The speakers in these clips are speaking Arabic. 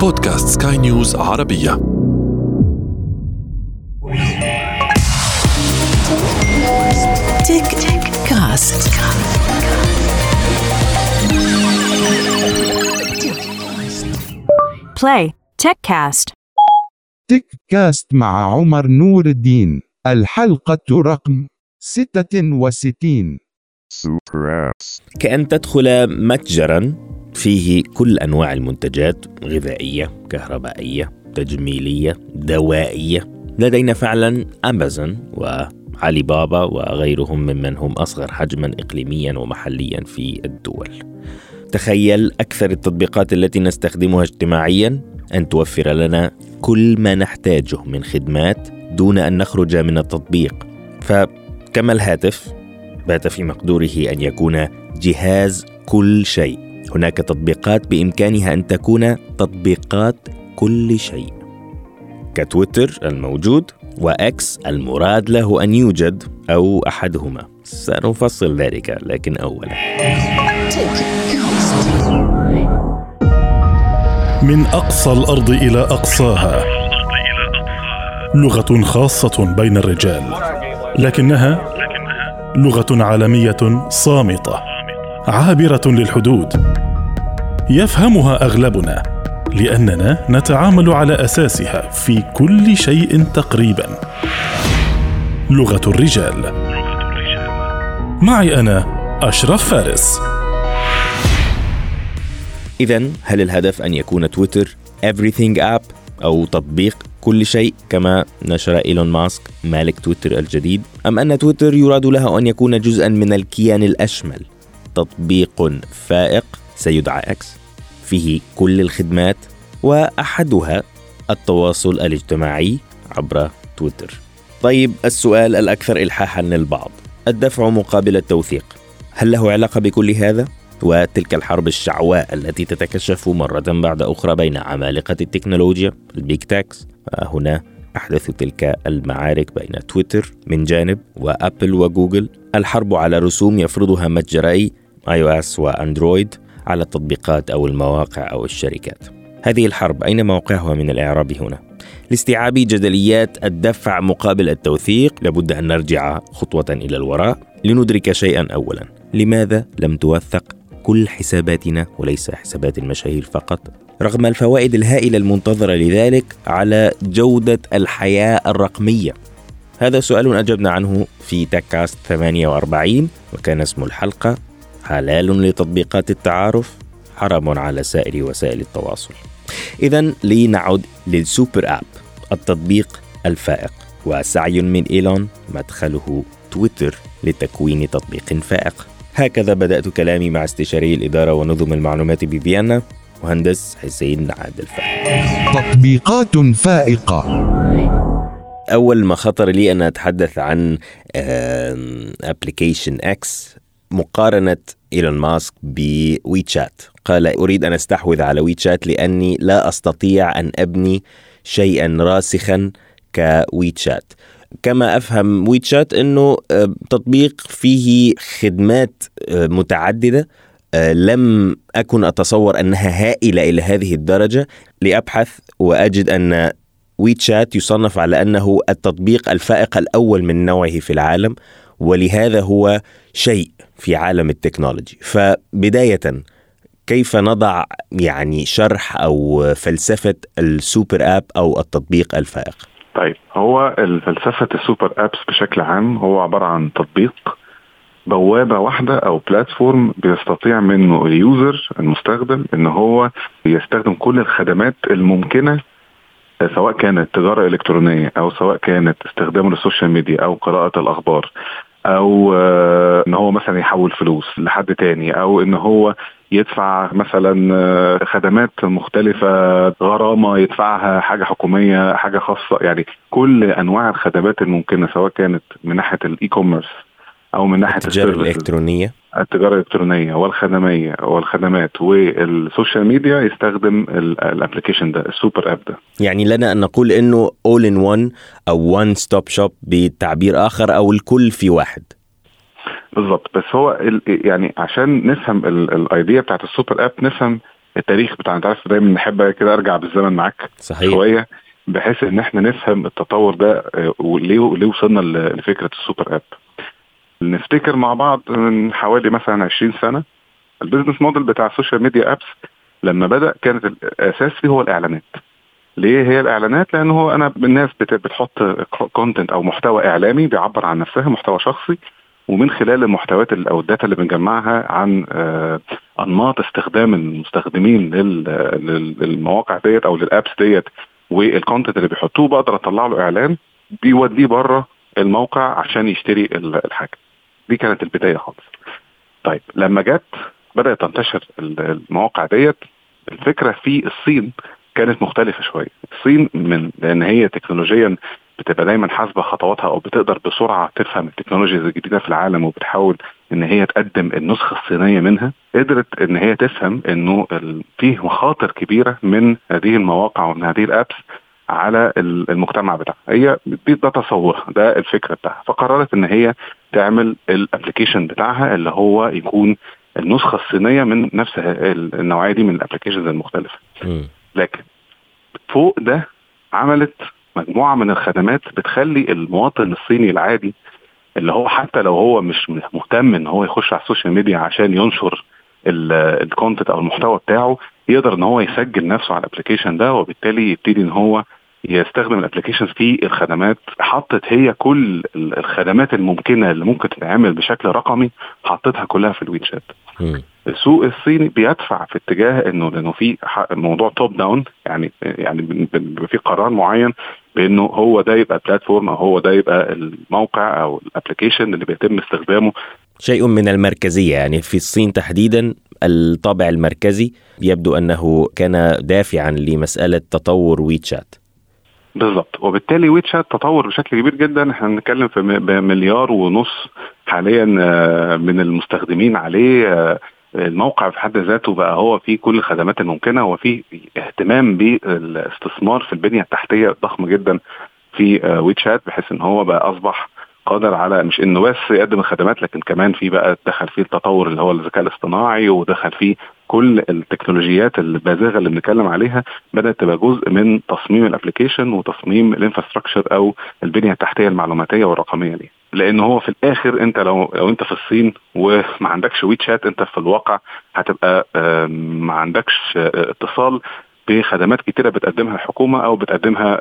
بودكاست سكاي نيوز عربية تك تك كاست Play TechCast. تك كاست مع عمر نور الدين الحلقة رقم 66 Super apps. كأن تدخل متجرا فيه كل أنواع المنتجات غذائية كهربائية تجميلية دوائية. لدينا فعلا أمازون وعلي بابا وغيرهم ممن هم أصغر حجما إقليميا ومحليا في الدول. تخيل أكثر التطبيقات التي نستخدمها اجتماعيا أن توفر لنا كل ما نحتاجه من خدمات دون أن نخرج من التطبيق. فكما الهاتف بات في مقدوره أن يكون جهاز كل شيء. هناك تطبيقات بإمكانها أن تكون تطبيقات كل شيء. كتويتر الموجود واكس المراد له أن يوجد أو أحدهما. سنفصل ذلك لكن اولا. من أقصى الأرض إلى أقصاها. لغة خاصة بين الرجال لكنها لغة عالمية صامتة. عابرة للحدود. يفهمها أغلبنا لأننا نتعامل على أساسها في كل شيء تقريبا. لغة الرجال. معي أنا أشرف فارس. اذا هل الهدف أن يكون تويتر everything app أو تطبيق كل شيء كما نشر إيلون ماسك مالك تويتر الجديد أم أن تويتر يراد له أن يكون جزءا من الكيان الأشمل؟ تطبيق فائق سيدعى إكس فيه كل الخدمات وأحدها التواصل الاجتماعي عبر تويتر. طيب السؤال الأكثر الحاحا للبعض. الدفع مقابل التوثيق. هل له علاقة بكل هذا؟ وتلك الحرب الشعواء التي تتكشف مرة بعد أخرى بين عمالقة التكنولوجيا ال Big Techs هنا أحدث تلك المعارك بين تويتر من جانب وأبل وجوجل. الحرب على رسوم يفرضها متجري اي أو اس وأندرويد على التطبيقات أو المواقع أو الشركات. هذه الحرب أين موقعها من الإعراب هنا؟ لاستيعاب جدليات الدفع مقابل التوثيق لابد أن نرجع خطوة إلى الوراء لندرك شيئا اولا، لماذا لم توثق كل حساباتنا وليس حسابات المشاهير فقط رغم الفوائد الهائلة المنتظرة لذلك على جودة الحياة الرقمية هذا سؤال أجبنا عنه في تكاست 48 وكان اسم الحلقة حلال لتطبيقات التعارف حرام على سائر وسائل التواصل. اذا لنعد للسوبر آب التطبيق الفائق وسعي من إيلون مدخله تويتر لتكوين تطبيق فائق. هكذا بدأت كلامي مع استشاري الإدارة ونظم المعلومات بفيينا مهندس حسين عادل فهمي تطبيقات فائقة. أول ما خطر لي أن أتحدث عن application X مقارنة إيلون ماسك بويتشات. قال أريد أن أستحوذ على ويتشات لأني لا أستطيع أن أبني شيئا راسخا كويتشات. كما أفهم ويتشات إنه آه، تطبيق فيه خدمات آه، متعددة آه، لم أكن أتصور أنها هائلة إلى هذه الدرجة لأبحث وأجد أن ويتشات يصنف على أنه التطبيق الفائق الأول من نوعه في العالم ولهذا هو شيء في عالم التكنولوجي. فبداية كيف نضع يعني شرح أو فلسفة ال super app أو التطبيق الفائق؟ طيب هو فلسفة ال super apps بشكل عام هو عبارة عن تطبيق بوابة واحدة أو platform بيستطيع منه ال user المستخدم إن هو يستخدم كل الخدمات الممكنة سواء كانت تجارة إلكترونية أو سواء كانت استخدامه لل social media أو قراءة الأخبار. أو إن هو مثلا يحول فلوس لحد تاني أو إن هو يدفع مثلا آه، خدمات مختلفة غرامة يدفعها حاجة حكومية حاجة خاصة يعني كل أنواع الخدمات الممكنة سواء كانت من ناحية ال e-commerce أو من ناحية التجارة ال services. الإلكترونية. التجارة الإلكترونية والخدمية والخدمات والسوشيال ميديا يستخدم ال application ده ال super app ده. يعني لنا أن نقول أنه all in one أو one stop shop بتعبير آخر أو الكل في واحد. بالظبط بس هو يعني عشان نفهم ال- ال idea بتاعت ال super app نفهم التاريخ بتاع انت عارف دايما نحب كده أرجع بالزمن معاك صحيح. شوية بحيث إن إحنا نفهم التطور ده آه، وليه وصلنا لفكرة ال super app. نفتكر مع بعض من حوالي مثلا 20 سنة ال business model بتاع ال social media apps لما بدأ كانت الأساس فيه هو الإعلانات. ليه هي الإعلانات؟ لأن هو أنا الناس بت- بتحط content أو محتوى إعلامي بيعبر عن نفسها محتوى شخصي ومن خلال المحتويات ال- أو الداتا اللي بنجمعها عن آه، أنماط استخدام المستخدمين لل- لل- للمواقع ديت أو لل apps ديت وال content اللي بيحطوه بقدر أطلع له إعلان بيوديه بره الموقع عشان يشتري ال- الحاجة. دي كانت البداية خالص. طيب لما جت بدأت تنتشر ال- المواقع ديت الفكرة في الصين كانت مختلفة شوية. الصين من لأن هي تكنولوجيا بتبقى دايما حاسبة خطواتها أو بتقدر بسرعة تفهم ال technologies الجديده في العالم وبتحاول إن هي تقدم النسخة الصينية منها قدرت إن هي تفهم إنه فيه مخاطر كبيرة من هذه المواقع ومن هذه ال apps على ال- المجتمع بتاعها. هي دي ده تصورها ده الفكرة بتاعها. فقررت إن هي تعمل ال application بتاعها اللي هو يكون النسخة الصينية من نفس النوعية دي من ال applications المختلفة. لكن فوق ده عملت مجموعة من الخدمات بتخلي المواطن الصيني العادي اللي هو حتى لو هو مش مهتم إن هو يخش على ال social media عشان ينشر ال content أو المحتوى بتاعه يقدر إن هو يسجل نفسه على ال application ده وبالتالي يبتدي إن هو يستخدم ال applications في الخدمات حطت هي كل ال- الخدمات الممكنة اللي ممكن تتعمل بشكل رقمي حطتها كلها في الويتشات. السوق الصيني بيدفع في اتجاه إنه لأنه في موضوع top down يعني يعني بيبقى في قرار معين بإنه هو ده يبقى ال platform أو هو ده يبقى الموقع أو ال application اللي بيتم استخدامه شيء من المركزية يعني في الصين تحديدا الطابع المركزي يبدو أنه كان دافعا لمسألة تطور ويتشات. بالظبط وبالتالي ويتشات تطور بشكل كبير جدا. إحنا بنتكلم في م- بمليار ونص حاليا آه، من المستخدمين عليه آه، الموقع في حد ذاته بقى هو فيه كل الخدمات الممكنة وفي اهتمام بالاستثمار في البنية التحتية ضخم جدا في آه، ويتشات بحيث إن هو بقى أصبح قادر على مش إنه بس يقدم الخدمات لكن كمان في بقى دخل فيه التطور اللي هو الذكاء الاصطناعي ودخل فيه كل التكنولوجيات البازغة اللي بنتكلم عليها. بدأت تبقى جزء من تصميم ال application وتصميم ال infrastructure أو البنية التحتية المعلوماتية والرقمية دي. لأن هو في الآخر أنت لو لو أنت في الصين وما عندكش ويتشات أنت في الواقع هتبقى ما عندكش آه، اتصال بخدمات كتيرة بتقدمها الحكومة أو بتقدمها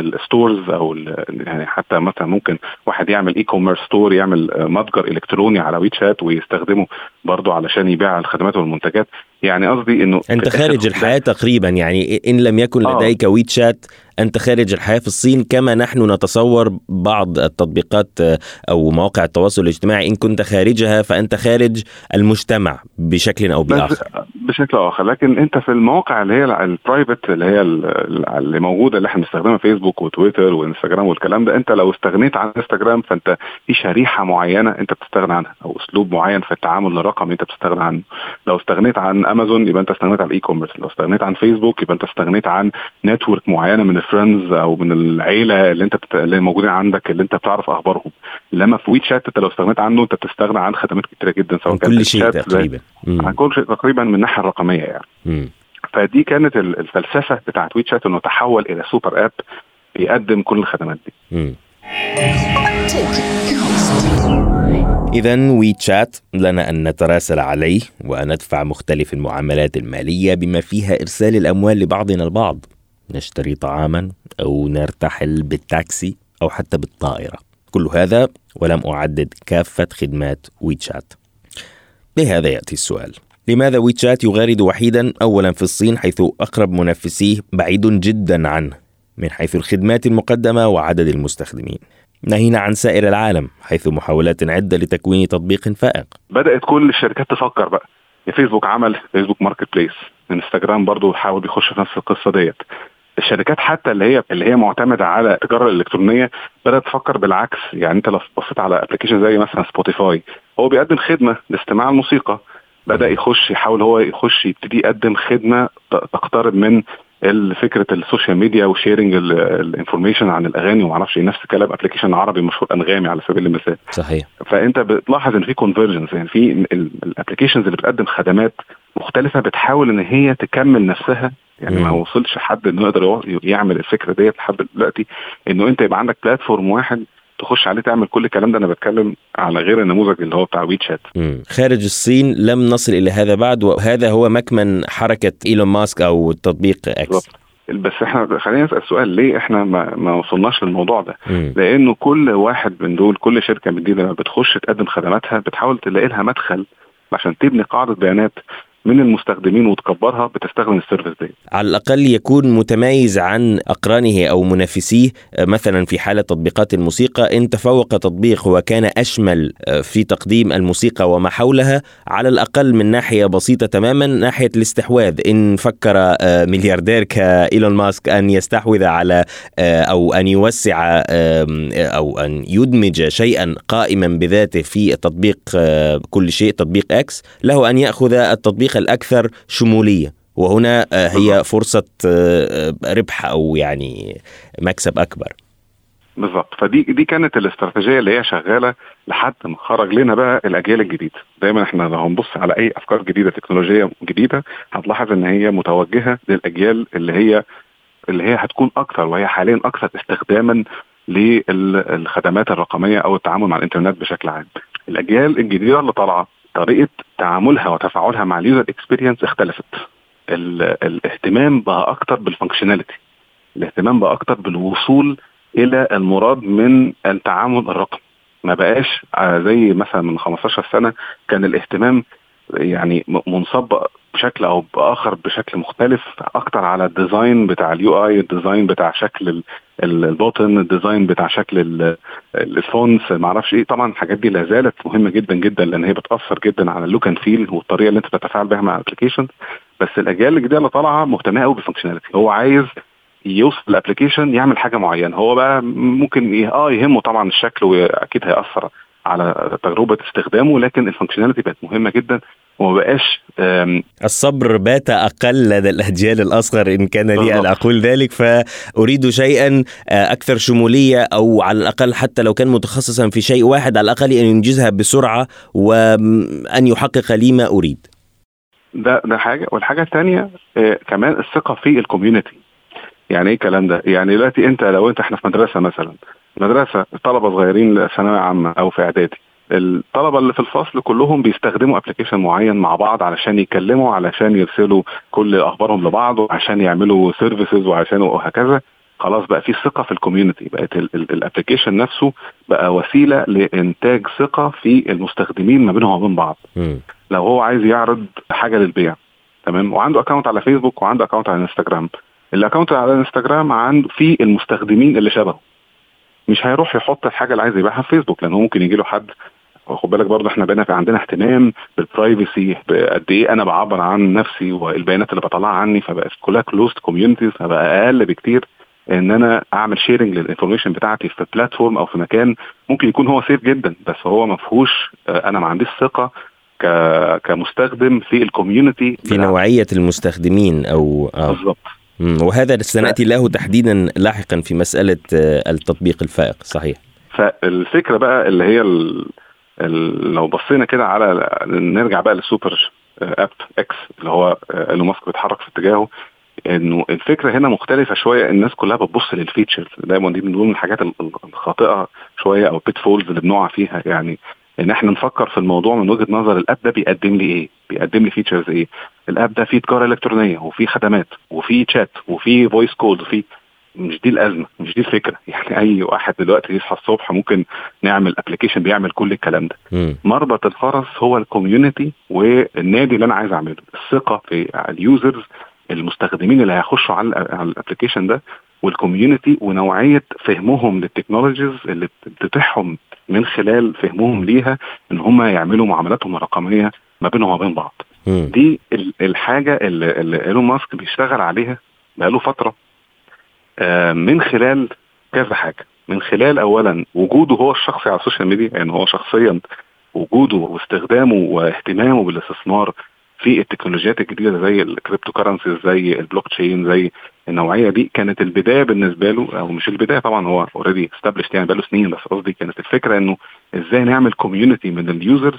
ال stores أو يعني حتى مثلا ممكن واحد يعمل e-commerce store يعمل آه، متجر إلكتروني على ويتشات ويستخدمه برضه علشان يبيع الخدمات والمنتجات. يعني قصدي إنه الآخر خارج الحياة تقريبا يعني إن لم يكن آه. لديك ويتشات أنت خارج الحياة في الصين كما نحن نتصور بعض التطبيقات آه، أو مواقع التواصل الاجتماعي. إن كنت خارجها فأنت خارج المجتمع بشكل أو بس بآخر بشكل آخر لكن أنت في المواقع اللي هي ال private اللي هي ال- اللي موجودة اللي إحنا بنستخدمها فيسبوك وتويتر وانستجرام والكلام ده أنت لو استغنيت عن انستجرام فأنت في شريحة معينة أنت بتستغنى عنها أو أسلوب معين في التعامل الرقمي أنت بتستغنى عنه لو استغنيت عن امازون يبقى أنت استغنيت عن ال e-commerce لو استغنيت عن فيسبوك يبقى أنت استغنيت عن network معينة من ال friends أو من العيلة اللي أنت بت... اللي موجودين عندك اللي أنت بتعرف أخبارهم لما في ويتشات أنت لو استغنيت عنه أنت بتستغنى عن خدمات كتيرة جدا سواء من كانت كل شيء تقريبا. عن كل شيء تقريبا من الناحية الرقمية يعني. مم. فدي كانت ال- الفلسفة بتاعت ويتشات إنه تحول إلى super app بيقدم كل الخدمات دي. مم. إذا ويتشات لنا أن نتراسل عليه وندفع مختلف المعاملات المالية بما فيها إرسال الأموال لبعضنا البعض. نشتري طعاما أو نرتحل بالتاكسي أو حتى بالطائرة. كل هذا ولم أعدد كافة خدمات ويتشات بهذا يأتي السؤال. لماذا ويتشات يغارد وحيدا أولا في الصين حيث أقرب منافسيه بعيد جدا عنه من حيث الخدمات المقدمة وعدد المستخدمين؟ ناهينا عن سائر العالم حيث محاولات عدة لتكوين تطبيق فائق. بدأت كل الشركات تفكر بقى. فيسبوك عمل فيسبوك Marketplace. انستجرام برضو حاول بيخش في نفس القصة ديت. الشركات حتى اللي هي اللي هي معتمدة على التجارة الإلكترونية بدأت تفكر بالعكس. يعني انت لو بصيت على application زي مثلا سبوتيفاي هو بيقدم خدمة لاستماع الموسيقى. بدأ يخش يحاول هو يخش يبتدي يقدم خدمة تقترب من فكرة ال social media و sharing ال information عن الأغاني وما أعرفش إيه. نفس الكلام application عربي مشهور أنغامي على سبيل المثال. صحيح. فأنت بتلاحظ إن في convergence يعني في ال applications اللي بتقدم خدمات مختلفة بتحاول إن هي تكمل نفسها. يعني ما وصلش حد إنه يقدر يعمل الفكرة ديت لحد دلوقتي. إنه أنت يبقى عندك platform واحد تخش عليه تعمل كل الكلام ده أنا بتكلم على غير النموذج اللي هو بتاع ويت شات خارج الصين لم نصل إلى هذا بعد وهذا هو مكمن حركة إيلون ماسك أو تطبيق X بس إحنا خلينا نسال سؤال ليه إحنا ما, ما وصلناش للموضوع ده؟ لأنه كل واحد من دول كل شركة من دي لما بتخش تقدم خدماتها بتحاول تلاقي لها مدخل عشان تبني قاعدة بيانات. من المستخدمين وتكبرها بتستخدم ال service دي. على الأقل يكون متميز عن أقرانه أو منافسيه مثلا في حالة تطبيقات الموسيقى. إن تفوق تطبيق وكان أشمل في تقديم الموسيقى وما حولها على الأقل من ناحية بسيطة تماما ناحية الاستحواذ. إن فكر ملياردير كإيلون ماسك أن يستحوذ على أو أن يوسع أو أن يدمج شيئا قائما بذاته في تطبيق كل شيء تطبيق إكس له أن يأخذ التطبيق الأكثر شمولية. وهنا هي فرصة ربح أو يعني مكسب أكبر. بالظبط فدي دي كانت الاستراتيجية اللي هي شغالة لحد ما خرج لنا بقى الأجيال الجديدة. دايما إحنا لو هنبص على أي أفكار جديدة تكنولوجية جديدة هتلاحظ إن هي متوجهة للأجيال اللي هي اللي هي هتكون أكثر وهي حاليا أكثر استخداما للخدمات الرقمية أو التعامل مع الإنترنت بشكل عام. الأجيال الجديدة اللي طالعة طريقة تعاملها وتفاعلها مع ال user experience اختلفت. الاهتمام بقى أكتر بال functionality الاهتمام بقى أكتر بالوصول إلى المراد من التعامل الرقمي. ما بقاش زي مثلا من 15 سنة كان الاهتمام يعني منصب بشكل أو بآخر بشكل مختلف أكتر على الديزاين بتاع اليو اي الديزاين بتاع شكل البوتن الديزاين بتاع شكل الفونس ما أعرفش إيه. طبعا الحاجات دي لا زالت مهمة جدا جدا لأن هي بتأثر جدا على ال look and feel والطريقة اللي أنت بتتفاعل بها مع ال application بس الأجيال الجديدة اللي طالعة مهتمة قوي بال functionality هو عايز يوصل ال application يعمل حاجة معينة. هو بقى ممكن آه يهمه طبعا الشكل وأكيد هيأثر على تجربة استخدامه لكن ال functionality بقت مهمة جدا. وما بقاش الصبر بات أقل لدى الأجيال الأصغر إن كان لي أن أقول ذلك فأريد شيئا أكثر شمولية أو على الأقل حتى لو كان متخصصا في شيء واحد على الأقل أن ينجزها بسرعة وان يحقق لي ما أريد. ده ده حاجة والحاجة الثانية كمان الثقة في ال community. يعني إيه الكلام ده؟ يعني دلوقتي أنت لو أنت إحنا في مدرسة مثلا مدرسة طلبة صغيرين ثانويه عامة أو في إعدادي الطلبة اللي في الفصل كلهم بيستخدموا application معين مع بعض علشان يكلموا علشان يرسلوا كل أخبارهم لبعض وعشان يعملوا services وعشان وهكذا. خلاص بقى في ثقة في ال community بقت ال application نفسه بقى وسيلة لإنتاج ثقة في المستخدمين ما بينهم وبين بعض. م. لو هو عايز يعرض حاجة للبيع. تمام؟ وعنده account على فيسبوك وعنده account على انستجرام ال account على انستجرام عنده فيه المستخدمين اللي شبهه. مش هيروح يحط الحاجة اللي عايز يبيعها في فيسبوك لأن هو ممكن يجي له حد خد بالك برضه إحنا بقينا في عندنا اهتمام بال privacy قد إيه أنا بعبر عن نفسي والبيانات اللي بطلعها عني فبقت كلها closed communities فبقى أقل بكتير إن أنا أعمل sharing لل information بتاعتي في platform أو في مكان ممكن يكون هو safe جدا بس هو ما فيهوش أنا ما عنديش ثقة كمستخدم في ال community في نوعية المستخدمين أو آه. بالظبط. وهذا سنأتي له تحديدا لاحقا في مسألة التطبيق الفائق صحيح. فالفكرة بقى اللي هي ال لو بصينا كده على نرجع بقى لل super app X اللي هو إيلون ماسك بيتحرك في اتجاهه إنه الفكرة هنا مختلفة شوية الناس كلها بتبص لل features دايما دي من ضمن الحاجات الخاطئة شوية أو pitfalls اللي بنقع فيها يعني إن إحنا نفكر في الموضوع من وجهة نظر ال app ده بيقدم لي إيه؟ بيقدم لي features إيه؟ ال app ده فيه تجارة إلكترونية وفيه خدمات وفيه شات وفيه voice call وفيه مش دي الأزمة مش دي الفكرة. يعني أي واحد دلوقتي يصحى الصبح ممكن نعمل application بيعمل كل الكلام ده. مربط الفرس هو ال community والنادي اللي أنا عايز أعمله. الثقة في ال users المستخدمين اللي هيخشوا على ال application ده وال community ونوعية فهمهم لل technologies اللي بتتيحهم من خلال فهمهم ليها إن هم يعملوا معاملاتهم الرقمية ما بينهم وبين بعض. مم. دي ال- الحاجة اللي, إيلون ماسك بيشتغل عليها بقاله فترة. من خلال كذا حاجة. من خلال اولا وجوده هو الشخصي على ال social media يعني هو شخصيا وجوده واستخدامه واهتمامه بالاستثمار في التكنولوجيات الجديدة زي ال cryptocurrencies زي البلوك تشين زي النوعية دي كانت البداية بالنسبة له أو مش البداية طبعا هو already established يعني بقاله سنين بس قصدي كانت الفكرة إنه إزاي نعمل community من ال users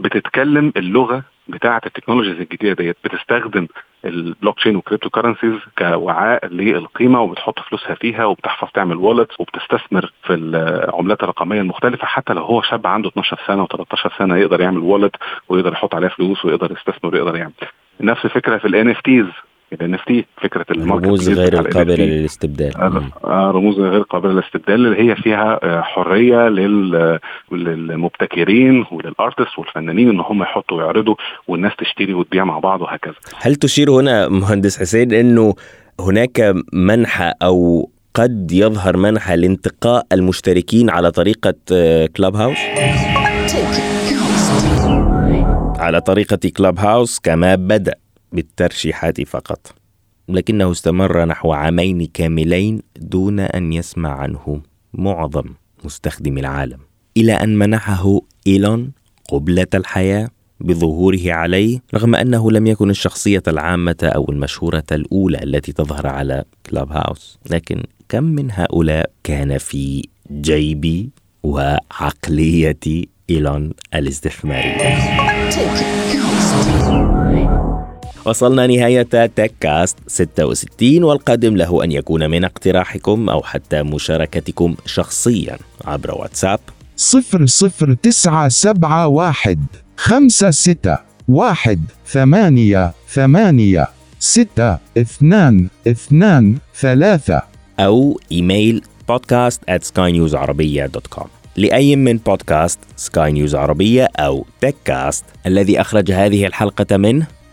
بتتكلم اللغة بتاعة ال technologies الجديدة ديت بتستخدم ال blockchain وال cryptocurrencies كوعاء للقيمة وبتحط فلوسها فيها وبتحفظ تعمل wallet وبتستثمر في العملات الرقمية المختلفة حتى لو هو شاب عنده 12 سنة و13 سنة يقدر يعمل wallet ويقدر يحط عليها فلوس ويقدر يستثمر ويقدر يعمل. نفس الفكرة في ال NFTs NFT فكرة ال market الرموز غير NFT. للاستبدال مم. آه، رموز غير قابلة للاستبدال اللي هي فيها آه، حرية لل- للمبتكرين وللأرتست والفنانين إن هم يحطوا ويعرضوا والناس تشتري وتبيع مع بعض وهكذا هل تشير هنا مهندس حسين إنه هناك منحى أو قد يظهر منحى لانتقاء المشتركين على طريقة كلاب هاوس؟ على طريقة كلاب هاوس كما بدأ بالترشيحات فقط. لكنه استمر نحو عامين كاملين دون أن يسمع عنه معظم مستخدمي العالم. إلى أن منحه إيلون قبلة الحياة بظهوره عليه رغم أنه لم يكن الشخصية العامة أو المشهورة الأولى التي تظهر على كلاب هاوس. لكن كم من هؤلاء كان في جيبي وعقلية إيلون الاستثمارية وصلنا نهاية تك كاست 66 والقادم له أن يكون من اقتراحكم أو حتى مشاركتكم شخصيا عبر واتساب. صفر صفر تسعة سبعة واحد خمسة ستة واحد ثمانية ثمانية ستة اثنان اثنان ثلاثة. أو إيميل podcast at skynewsarabia.com لأي من بودكاست سكاي نيوز عربية أو تك كاست الذي أخرج هذه الحلقة منه؟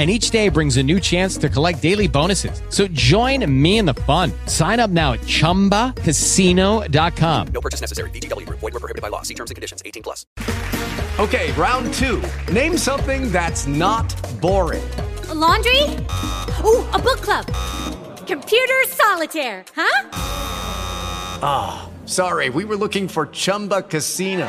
and each day brings a new chance to collect daily bonuses. So join me in the fun. Sign up now at chumbacasino.com. No purchase necessary. VGW Group. Void were prohibited by law. See terms and conditions. 18 plus. Okay, round two. Name something that's not boring. A laundry? Ooh, a book club. Computer solitaire, huh? Ah, sorry, we were looking for Chumba Casino.